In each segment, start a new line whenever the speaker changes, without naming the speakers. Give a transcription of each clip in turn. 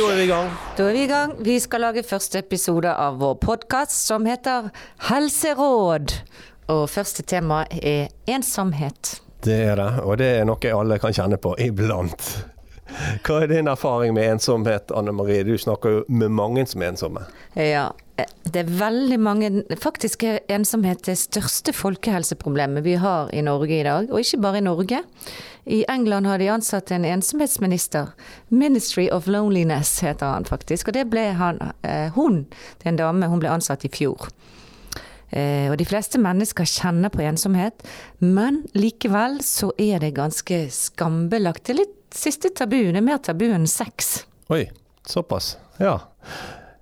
Da er vi i gang.
Da er vi i gang. Vi skal lage første episode av vår podkast som heter Helseråd. Og første tema er ensomhet.
Det er det, og det er noe alle kan kjenne på iblant. Hva er din erfaring med ensomhet, Anne Marie? Du snakker jo med mange som er ensomme.
Ja, det er veldig mange Faktisk er ensomhet det største folkehelseproblemet vi har i Norge i dag. Og ikke bare i Norge. I England har de ansatt en ensomhetsminister. Ministry of Loneliness heter han faktisk. Og det ble han, eh, hun, det er en dame, hun ble ansatt i fjor. Eh, og de fleste mennesker kjenner på ensomhet, men likevel så er det ganske skambelagt. Det er litt siste tabuen er mer tabu enn sex.
Oi, såpass. Ja.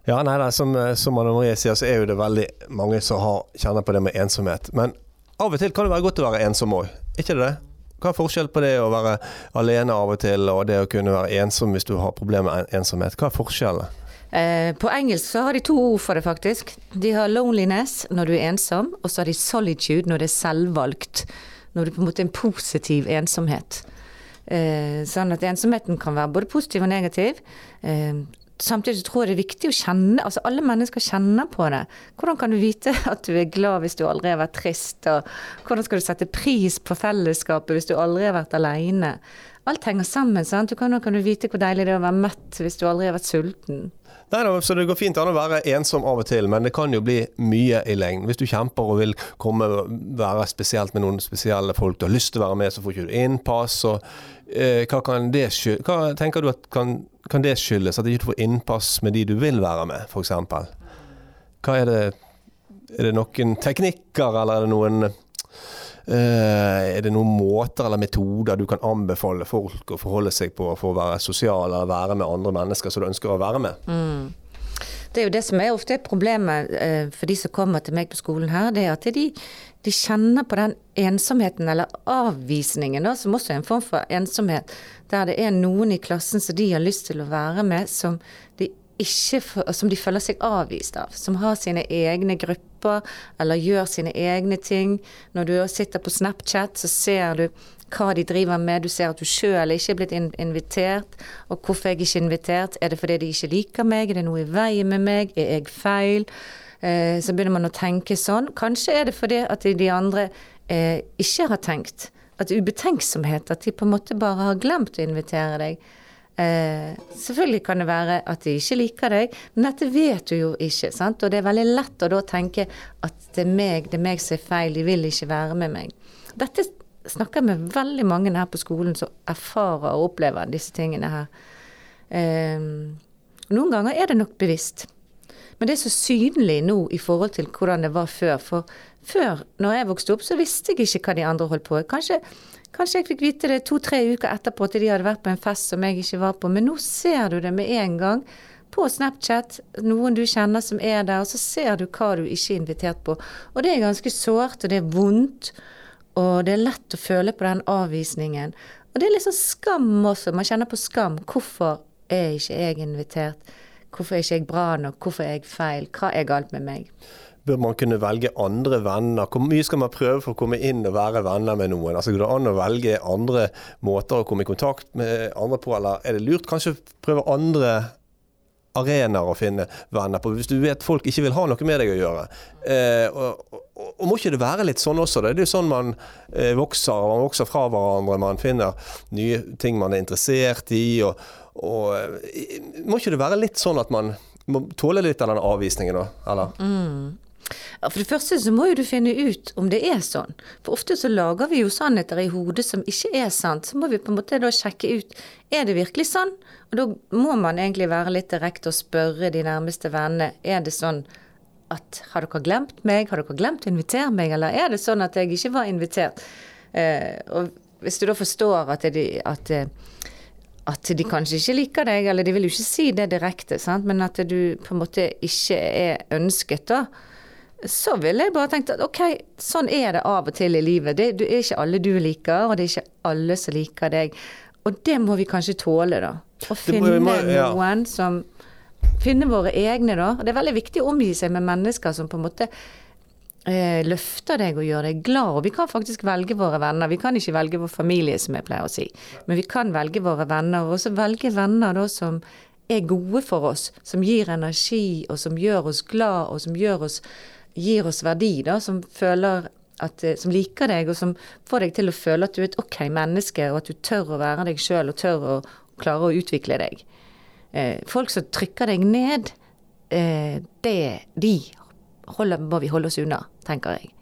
Ja, nei, nei som, som Anne Marie sier, så er jo det veldig mange som har, kjenner på det med ensomhet. Men av og til kan det være godt å være ensom òg, ikke det? Hva er forskjellen på det å være alene av og til, og det å kunne være ensom hvis du har problemer med ensomhet? Hva er forskjellen?
Eh, på engelsk så har de to ord for det, faktisk. De har loneliness når du er ensom, og så har de solitude når det er selvvalgt. Når du på en måte er en positiv ensomhet. Eh, sånn at ensomheten kan være både positiv og negativ. Eh, samtidig tror jeg det er viktig å kjenne Altså alle mennesker kjenner på det. Hvordan kan du vite at du er glad hvis du aldri har vært trist? Og hvordan skal du sette pris på fellesskapet hvis du aldri har vært alene? Alt henger sammen. sant? Du kan, du vite hvor deilig det er å være møtt hvis du aldri har vært sulten.
Nei, da, så Det går fint an å være ensom av og til, men det kan jo bli mye i lengden. Hvis du kjemper og vil komme være spesielt med noen spesielle folk du har lyst til å være med, så får ikke du innpass. og eh, hva, kan det hva tenker du at kan, kan det skyldes? At du ikke får innpass med de du vil være med, f.eks.? Hva er det Er det noen teknikker, eller er det noen er det noen måter eller metoder du kan anbefale folk å forholde seg på for å være sosial eller være med andre mennesker som du ønsker å være med?
Mm. Det er jo det som er ofte problemet uh, for de som kommer til meg på skolen her, det er at de, de kjenner på den ensomheten eller avvisningen, da, som også er en form for ensomhet, der det er noen i klassen som de har lyst til å være med, som de ikke, som de føler seg avvist av. Som har sine egne grupper, eller gjør sine egne ting. Når du sitter på Snapchat, så ser du hva de driver med. Du ser at du sjøl ikke er blitt invitert. Og hvorfor er jeg ikke invitert? Er det fordi de ikke liker meg? Er det noe i veien med meg? Er jeg feil? Eh, så begynner man å tenke sånn. Kanskje er det fordi at de andre eh, ikke har tenkt. At ubetenksomhet, at de på en måte bare har glemt å invitere deg. Eh, selvfølgelig kan det være at de ikke liker deg, men dette vet du jo ikke. sant? Og det er veldig lett å da tenke at det er meg, det er meg som er feil, de vil ikke være med meg. Dette snakker jeg med veldig mange her på skolen som erfarer og opplever disse tingene her. Eh, noen ganger er det nok bevisst. Men det er så synlig nå i forhold til hvordan det var før. For før, når jeg vokste opp, så visste jeg ikke hva de andre holdt på med. Kanskje Kanskje jeg fikk vite det to-tre uker etterpå at de hadde vært på en fest som jeg ikke var på, men nå ser du det med en gang. På Snapchat, noen du kjenner som er der, og så ser du hva du ikke er invitert på. Og det er ganske sårt, og det er vondt, og det er lett å føle på den avvisningen. Og det er liksom skam også, man kjenner på skam. Hvorfor er ikke jeg invitert? Hvorfor er ikke jeg bra nok? Hvorfor er jeg feil? Hva er galt med meg?
bør man kunne velge andre venner? Hvor mye skal man prøve for å komme inn og være venner med noen? Altså Går det an å velge andre måter å komme i kontakt med andre på, eller er det lurt kanskje prøve andre arenaer å finne venner på, hvis du vet folk ikke vil ha noe med deg å gjøre. Eh, og, og, og, må ikke det være litt sånn også? Det er jo sånn man eh, vokser, man vokser fra hverandre, man finner nye ting man er interessert i. og, og eh, Må ikke det være litt sånn at man må tåle litt av den avvisningen, da? Eller?
Mm. Ja, For det første så må jo du finne ut om det er sånn. For ofte så lager vi jo sannheter i hodet som ikke er sant. Så må vi på en måte da sjekke ut er det virkelig sånn. Og da må man egentlig være litt direkte og spørre de nærmeste vennene er det sånn at har dere glemt meg, har dere glemt å invitere meg, eller er det sånn at jeg ikke var invitert? Eh, og hvis du da forstår at, det, at, at de kanskje ikke liker deg, eller de vil jo ikke si det direkte, sant? men at du på en måte ikke er ønsket, da så ville jeg bare tenkt at ok, sånn er det av og til i livet. Det, det, er ikke alle du liker, og det er ikke alle som liker deg. Og det må vi kanskje tåle, da. Å finne må, ja. noen som Finne våre egne, da. Det er veldig viktig å omgi seg med mennesker som på en måte løfter deg og gjør deg glad. Og vi kan faktisk velge våre venner. Vi kan ikke velge vår familie, som jeg pleier å si. Men vi kan velge våre venner, og også velge venner da som er gode for oss. Som gir energi, og som gjør oss glad, og som oss, gir oss verdi. da, Som føler at, eh, som liker deg, og som får deg til å føle at du er et ok menneske, og at du tør å være deg sjøl, og tør å klare å utvikle deg. Eh, folk som trykker deg ned, eh, det, de holder, må vi holde oss unna, tenker jeg.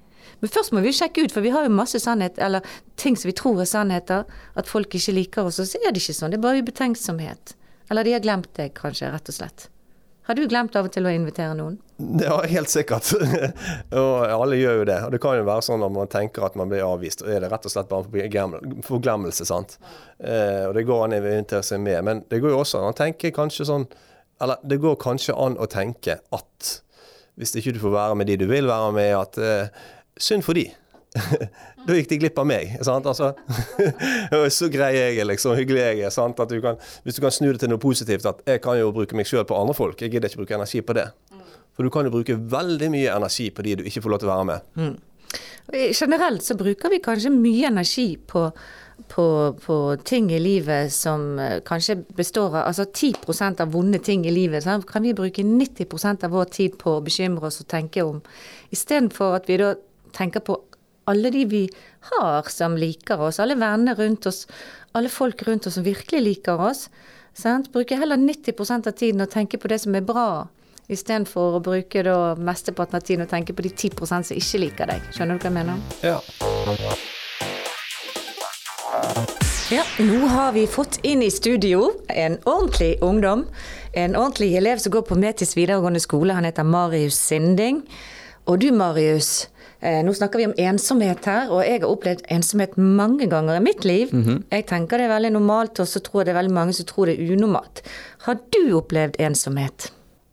Men først må vi sjekke ut, for vi har jo masse sannhet, eller ting som vi tror er sannheter. At folk ikke liker oss, og så er det ikke sånn. Det er bare ubetenksomhet. Eller de har glemt deg, kanskje, rett og slett. Har du glemt av og til å invitere noen?
Ja, helt sikkert. og alle gjør jo det. Og det kan jo være sånn når man tenker at man blir avvist, og er det rett og slett bare en forglemmelse. sant? Eh, og det går an å invitere seg med. Men det går jo også an å tenke kanskje sånn Eller det går kanskje an å tenke at hvis ikke du får være med de du vil være med, at eh, synd for de. da gikk de glipp av meg. Sant? Altså, så grei jeg er, liksom. Hyggelig jeg er. Sant? Du kan, hvis du kan snu det til noe positivt, at jeg kan jo bruke meg sjøl på andre folk. Jeg gidder ikke bruke energi på det. For du kan jo bruke veldig mye energi på de du ikke får lov til å være med.
Mm. Generelt så bruker vi kanskje mye energi på, på, på ting i livet som eh, kanskje består av Altså 10% av vonde ting i livet så kan vi bruke 90% av vår tid på å bekymre oss og tenke om. Istedenfor at vi da tenker på alle de vi har som liker oss, alle venner rundt oss, alle folk rundt oss som virkelig liker oss. Sant? Bruke heller 90% av tiden å tenke på det som er bra, istedenfor å bruke da mesteparten av tiden å tenke på de 10% som ikke liker deg. Skjønner du hva jeg mener?
Ja.
Ja, nå har vi fått inn i studio en ordentlig ungdom. En ordentlig elev som går på Metis videregående skole. Han heter Marius Sinding. Og du Marius, Eh, nå snakker vi om ensomhet her, og jeg har opplevd ensomhet mange ganger i mitt liv. Mm -hmm. Jeg tenker det er veldig normalt, og så tror jeg det er veldig mange som tror det er unormalt. Har du opplevd ensomhet?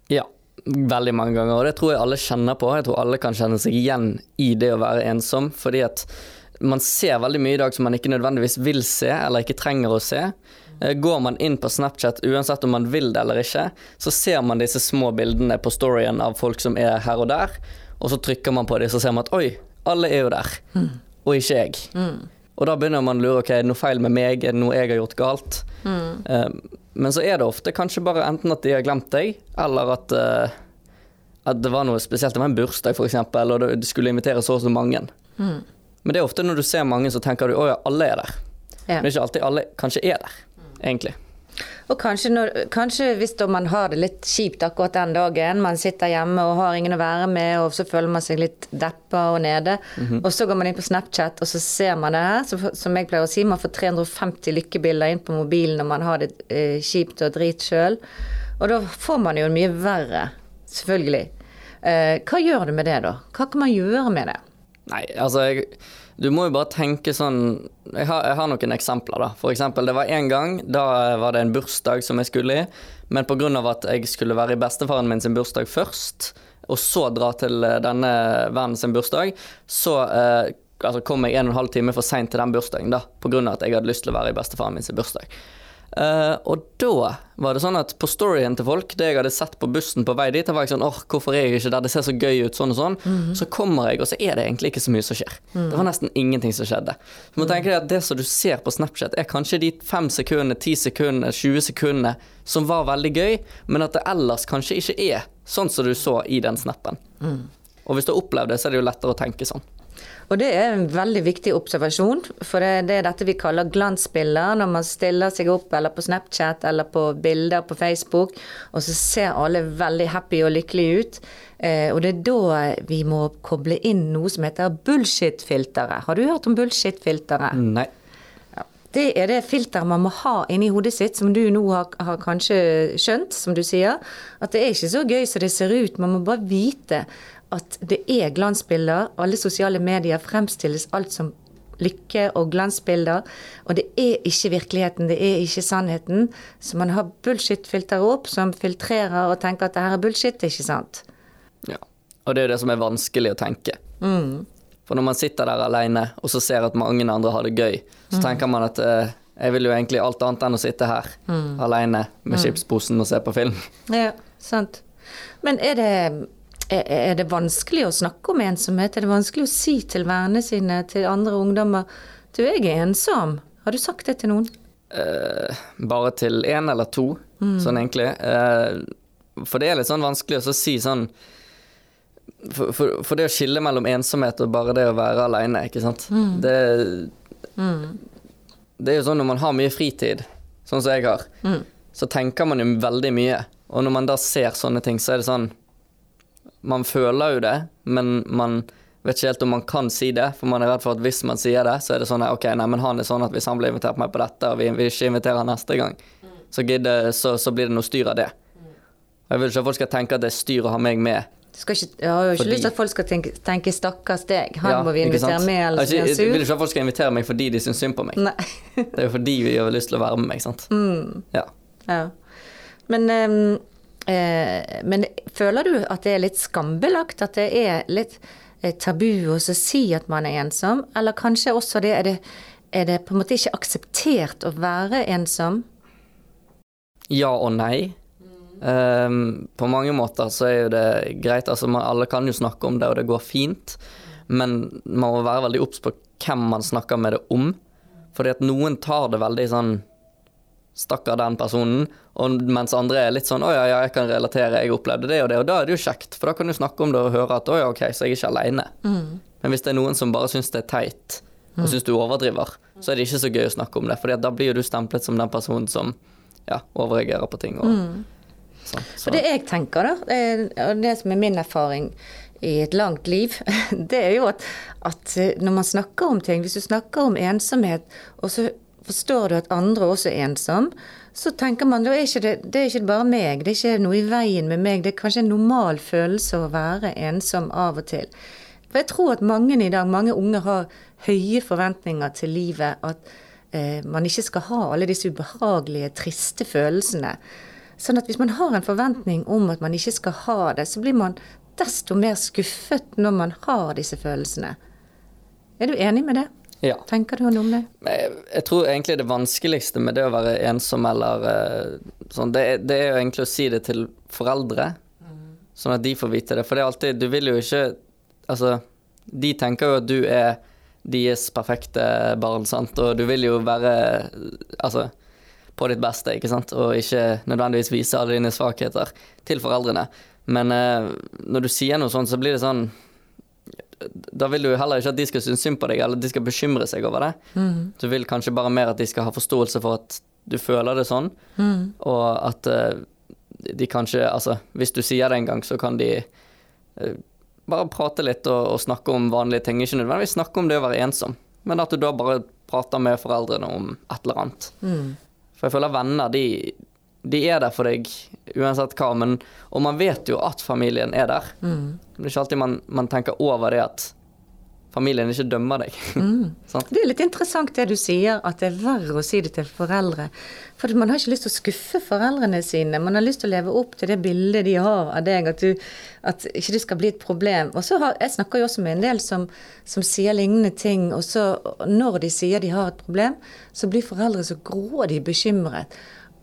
Ja, veldig mange ganger, og det tror jeg alle kjenner på. Jeg tror alle kan kjenne seg igjen i det å være ensom, fordi at man ser veldig mye i dag som man ikke nødvendigvis vil se, eller ikke trenger å se. Eh, går man inn på Snapchat, uansett om man vil det eller ikke, så ser man disse små bildene på storyen av folk som er her og der og så trykker man på dem, så ser man at oi, alle er jo der, mm. og ikke jeg. Mm. Og da begynner man å lure ok, er det noe feil med meg, er det noe jeg har gjort galt? Mm. Uh, men så er det ofte kanskje bare enten at de har glemt deg, eller at, uh, at det var noe spesielt. Det var en bursdag, f.eks., og du skulle invitere så og så mange. Men det er ofte når du ser mange, så tenker du å ja, alle er der. Ja. Men det er ikke alltid alle kanskje er der, egentlig.
Og kanskje, når, kanskje hvis man har det litt kjipt akkurat den dagen, man sitter hjemme og har ingen å være med, og så føler man seg litt deppa og nede, mm -hmm. og så går man inn på Snapchat, og så ser man det her, så, som jeg pleier å si, man får 350 lykkebilder inn på mobilen når man har det eh, kjipt og drit sjøl. Og da får man jo mye verre, selvfølgelig. Eh, hva gjør du med det, da? Hva kan man gjøre med det?
Nei, altså jeg du må jo bare tenke sånn Jeg har, jeg har noen eksempler, da. For eksempel, det var en gang, da var det en bursdag som jeg skulle i. Men pga. at jeg skulle være i bestefaren min sin bursdag først, og så dra til eh, denne vennen sin bursdag, så eh, altså kom jeg en og en halv time for seint til den bursdagen, da. Pga. at jeg hadde lyst til å være i bestefaren min sin bursdag. Uh, og da var det sånn at på storyen til folk, det jeg hadde sett på bussen på vei dit, da var jeg sånn åh, hvorfor er jeg ikke der, det ser så gøy ut, sånn og sånn. Mm -hmm. Så kommer jeg, og så er det egentlig ikke så mye som skjer. Mm. Det var nesten ingenting som skjedde. Så må tenke deg at det som du ser på Snapchat, er kanskje de fem sekundene, ti sekundene, 20 sekundene som var veldig gøy, men at det ellers kanskje ikke er sånn som du så i den snappen. Mm. Og hvis du har opplevd det, så er det jo lettere å tenke sånn.
Og det er en veldig viktig observasjon, for det, det er dette vi kaller glansbilder. Når man stiller seg opp eller på Snapchat eller på bilder på Facebook, og så ser alle veldig happy og lykkelige ut. Eh, og det er da vi må koble inn noe som heter bullshit-filteret. Har du hørt om bullshit-filteret?
Nei.
Det er det filteret man må ha inni hodet sitt, som du nå har, har, kanskje skjønt, som du sier. At det er ikke så gøy som det ser ut. Man må bare vite at det er glansbilder. Alle sosiale medier fremstilles alt som lykke og glansbilder. Og det er ikke virkeligheten, det er ikke sannheten. Så man har bullshit-filter opp som filtrerer og tenker at det her er bullshit, ikke sant.
Ja, og det er jo det som er vanskelig å tenke. Mm. For når man sitter der alene og så ser at mange andre har det gøy, så mm. tenker man at eh, jeg vil jo egentlig alt annet enn å sitte her mm. alene med mm. chipsposen og se på film.
Ja, sant. Men er det er, det vanskelig å snakke om ensomhet? Er det vanskelig å si til vennene sine, til andre ungdommer, du, jeg er ensom? Har du sagt det til noen?
Eh, bare til én eller to, sånn egentlig. Eh, for det er litt sånn vanskelig å så si sånn for, for, for det å skille mellom ensomhet og bare det å være aleine, ikke sant. Det, det er jo sånn når man har mye fritid, sånn som jeg har, så tenker man jo veldig mye. Og når man da ser sånne ting, så er det sånn Man føler jo det, men man vet ikke helt om man kan si det, for man er redd for at hvis man sier det, så er det sånn OK, nei, men han er sånn at hvis han blir invitert meg på dette, og vi vil ikke inviterer han neste gang, så, gidder, så, så blir det noe styr av det. Og jeg vil ikke at folk skal tenke at det er styr å ha meg med.
Ikke, jeg har jo ikke
Fordi-
lyst til at folk skal tenke, tenke 'stakkars deg', han
Ja,
må vi invitere med, eller
Altså,
blir
jeg vil ikke at folk skal invitere meg fordi de syns synd på meg. Det er jo fordi vi har lyst til å være med meg, sant. Ja.
Ja. Men, eh, men føler du at det er litt skambelagt? At det er litt eh, tabu å si at man er ensom? Eller kanskje også det er, det er det på en måte ikke akseptert å være ensom?
ja og nei. Um, på mange måter så er jo det greit. Altså, man, alle kan jo snakke om det, og det går fint. Men man må være veldig obs på hvem man snakker med det om. Fordi at noen tar det veldig sånn Stakkar den personen. Og mens andre er litt sånn Å ja, ja, jeg kan relatere, jeg opplevde det og det. Og da er det jo kjekt, for da kan du snakke om det og høre at å ja, ok, så jeg er ikke aleine. Men hvis det er noen som bare syns det er teit, og syns du overdriver, så er det ikke så gøy å snakke om det. For da blir jo du stemplet som den personen som ja, overreagerer på ting. Og, sånn. Så,
For det jeg tenker, da, og det som er min erfaring i et langt liv, det er jo at, at eh, når man snakker om ting Hvis du snakker om ensomhet, og så forstår du at andre også er ensom, så tenker man da er ikke det, det er ikke bare meg, det er ikke noe i veien med meg. Det er kanskje en normal følelse å være ensom av og til. For jeg tror at mange i dag, mange unge har høye forventninger til livet. At eh, man ikke skal ha alle disse ubehagelige, triste følelsene. Sånn at hvis man har en forventning om at man ikke skal ha det, så blir man desto mer skuffet når man har disse følelsene. Er du enig med det?
Ja.
Tenker du noe om det?
Jeg, jeg tror egentlig det vanskeligste med det å være ensom eller eh, sånn, det, det er jo egentlig å si det til foreldre, sånn at de får vite det. For det er alltid Du vil jo ikke Altså, de tenker jo at du er deres perfekte barn, sant, og du vil jo være Altså på ditt beste, ikke sant, og ikke nødvendigvis vise alle dine svakheter til foreldrene. Men eh, når du sier noe sånt, så blir det sånn da vil du heller ikke at de skal synes synd på deg, eller at de skal bekymre seg over det. Du vil kanskje bare mer at de skal ha forståelse for at du føler det sånn, og at eh, de kanskje Altså, hvis du sier det en gang, så kan de eh, bare prate litt og, og snakke om vanlige ting. Ikke nødvendigvis snakke om det å være ensom, men at du da bare prater med foreldrene om et eller annet. For jeg føler venner, de, de er der for deg uansett hva, men, og man vet jo at familien er der. Det er ikke alltid man, man tenker over det at familien ikke dømmer deg. Mm.
Det er litt interessant det du sier, at det er verre å si det til foreldre. For man har ikke lyst til å skuffe foreldrene sine. Man har lyst til å leve opp til det bildet de har av deg, at, du, at ikke det skal bli et problem. Og så har, Jeg snakker jo også med en del som, som sier lignende ting, og så når de sier de har et problem, så blir foreldre så grådig bekymret.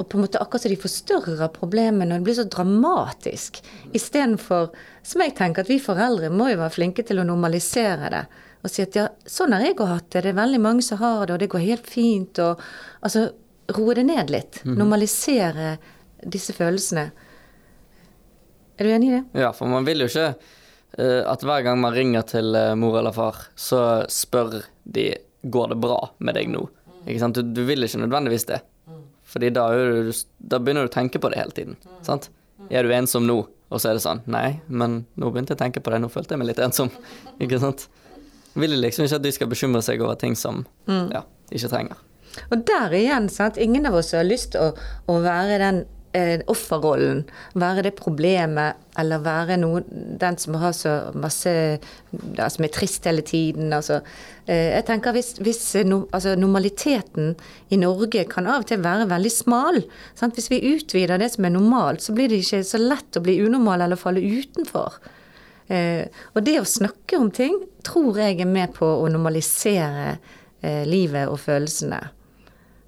Og på en måte akkurat så de forstørrer problemene, og det blir så dramatisk. Istedenfor, som jeg tenker, at vi foreldre må jo være flinke til å normalisere det. Og si at ja, sånn har jeg hatt det, det er veldig mange som har det, og det går helt fint. Og altså roe det ned litt. Normalisere disse følelsene. Er du enig i det?
Ja, for man vil jo ikke uh, at hver gang man ringer til eh, mor eller far, så spør de går det bra med deg nå. Ikke sant? Du, du vil ikke nødvendigvis det. Fordi da, du, da begynner du å tenke på det hele tiden. Sant? Er du ensom nå? Og så er det sånn Nei, men nå begynte jeg å tenke på det. Nå følte jeg meg litt ensom. Ikke sant? Vil liksom ikke at de skal bekymre seg over ting som ja, ikke trenger.
Og der igjen, sant. Ingen av oss har lyst til å, å være den offerrollen. Være det problemet, eller være noe, den som har så masse ja, Som er trist hele tiden. Altså. Eh, jeg tenker hvis, hvis no, altså, Normaliteten i Norge kan av og til være veldig smal. Sant? Hvis vi utvider det som er normalt, så blir det ikke så lett å bli unormal eller falle utenfor. Eh, og det å snakke om ting tror jeg er med på å normalisere eh, livet og følelsene.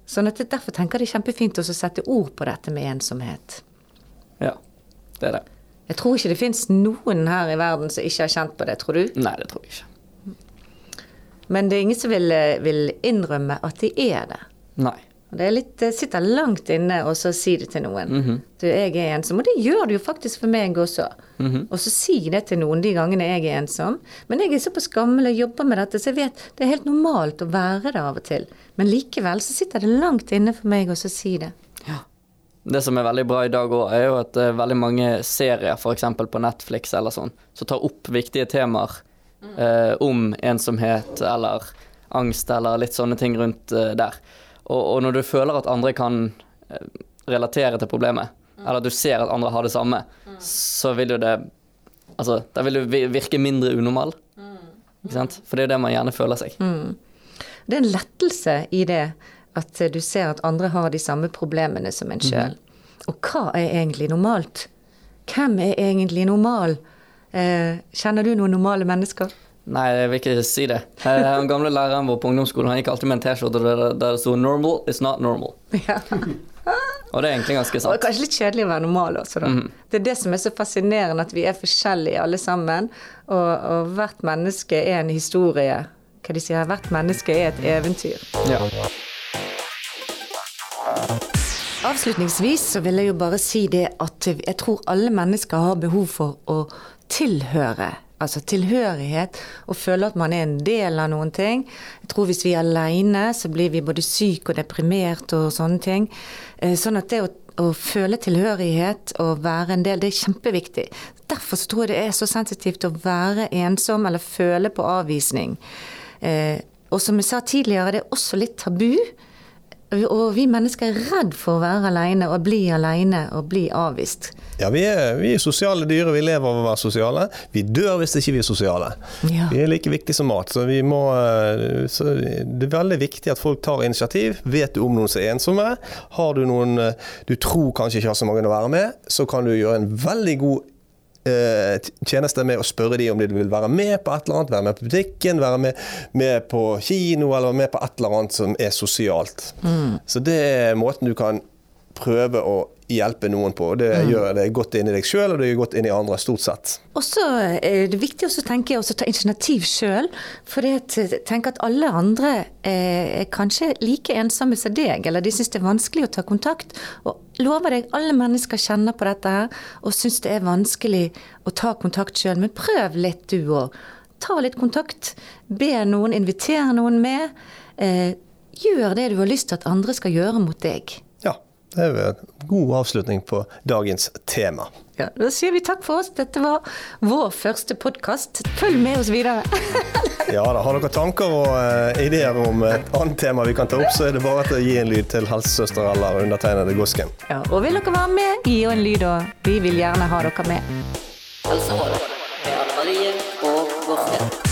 Sånn at Derfor tenker jeg det er kjempefint å sette ord på dette med ensomhet.
Ja, det er det.
Jeg tror ikke det fins noen her i verden som ikke har kjent på det, tror du?
Nei, det tror jeg ikke.
Men det er ingen som vil, eh, vil innrømme at de er det.
Nei.
Og Det er litt, sitter langt inne og så si det til noen. Du, jeg er ensom. Og det gjør det jo faktisk for meg også. Og så si det til noen de gangene jeg er ensom. Men jeg er såpass gammel og jobber med dette, så jeg vet det er helt normalt å være det av og til. Men likevel så sitter det langt inne for meg å så si det. Ja.
Det som er veldig bra i dag òg, er jo at er veldig mange serier, f.eks. på Netflix eller sånn, som tar opp viktige temaer eh, om ensomhet eller angst eller litt sånne ting rundt eh, der. Og, og når du føler at andre kan eh, relatere til problemet, eller at du ser at andre har det samme, så vil jo det Altså, da vil du virke mindre unormal. Ikke sant? For det er jo det man gjerne føler seg.
Det er en lettelse i det at du ser at andre har de samme problemene som en sjøl. Og hva er egentlig normalt? Hvem er egentlig normal? Eh, kjenner du noen normale mennesker?
Nei, jeg vil ikke si det. Den gamle læreren vår på ungdomsskolen han gikk alltid med en T-skjorte der, det sto 'normal is not normal'.
Ja.
Og det er egentlig ganske sant.
Og kanskje litt kjedelig å være normal også, da. Det er det som er så fascinerende, at vi er forskjellige alle sammen. Og, og hvert menneske er en historie. Hva de sier, hvert menneske er et eventyr.
Ja.
Avslutningsvis så vil jeg jo bare si det at jeg tror alle mennesker har behov for å tilhøre. Altså tilhørighet, og føle at man er en del av noen ting. Jeg tror hvis vi er aleine, så blir vi både syke og deprimert og sånne ting. Eh, Sånn at det å, å føle tilhørighet og være en del, det er kjempeviktig. Derfor så tror jeg det er så sensitivt å være ensom eller føle på avvisning. Eh, Og som jeg sa tidligere, det er også litt tabu. Og vi mennesker er redd for å være alene og bli alene og bli avvist.
Ja, vi er, vi er sosiale dyr, og vi lever av å være sosiale. Vi dør hvis ikke vi er sosiale.
Ja.
Vi er like viktige som mat, så, vi må, eh, så det er veldig viktig at folk tar initiativ. Vet du om noen som er ensomme? Har du noen eh, du tror kanskje ikke har så mange å være med, så kan du gjøre en veldig god eh, tjeneste med å spørre de om de vil være med på et eller annet, være med på butikken, være med, med på kino eller være med på et eller annet som er sosialt. Så det er måten du kan prøve å hjelpe noen på. Det gjør det godt inn i deg sjøl, og det gjør godt inn i andre, stort sett.
Og så er det viktig også, tenker jeg, å ta initiativ sjøl. For jeg tenker at alle andre eh, er kanskje like ensomme som deg, eller de syns det er vanskelig å ta kontakt. Og lover deg, alle mennesker kjenner på dette her og syns det er vanskelig å ta kontakt sjøl. Men prøv litt, du òg. Ta litt kontakt. Be noen, invitere noen med. Eh, gjør det du har lyst til at andre skal gjøre mot deg.
Det er en god avslutning på dagens tema.
Ja, da sier vi takk for oss. Dette var vår første podkast. Følg med oss videre.
Ja da, Har dere tanker og eh, ideer om et annet tema vi kan ta opp, så er det bare til å gi en lyd til helsesøster eller undertegnede Gosken.
Ja, og vil dere være med, gi en lyd, og vi vil gjerne ha dere med.
Helsehold med Anne Marie og Gårdsten.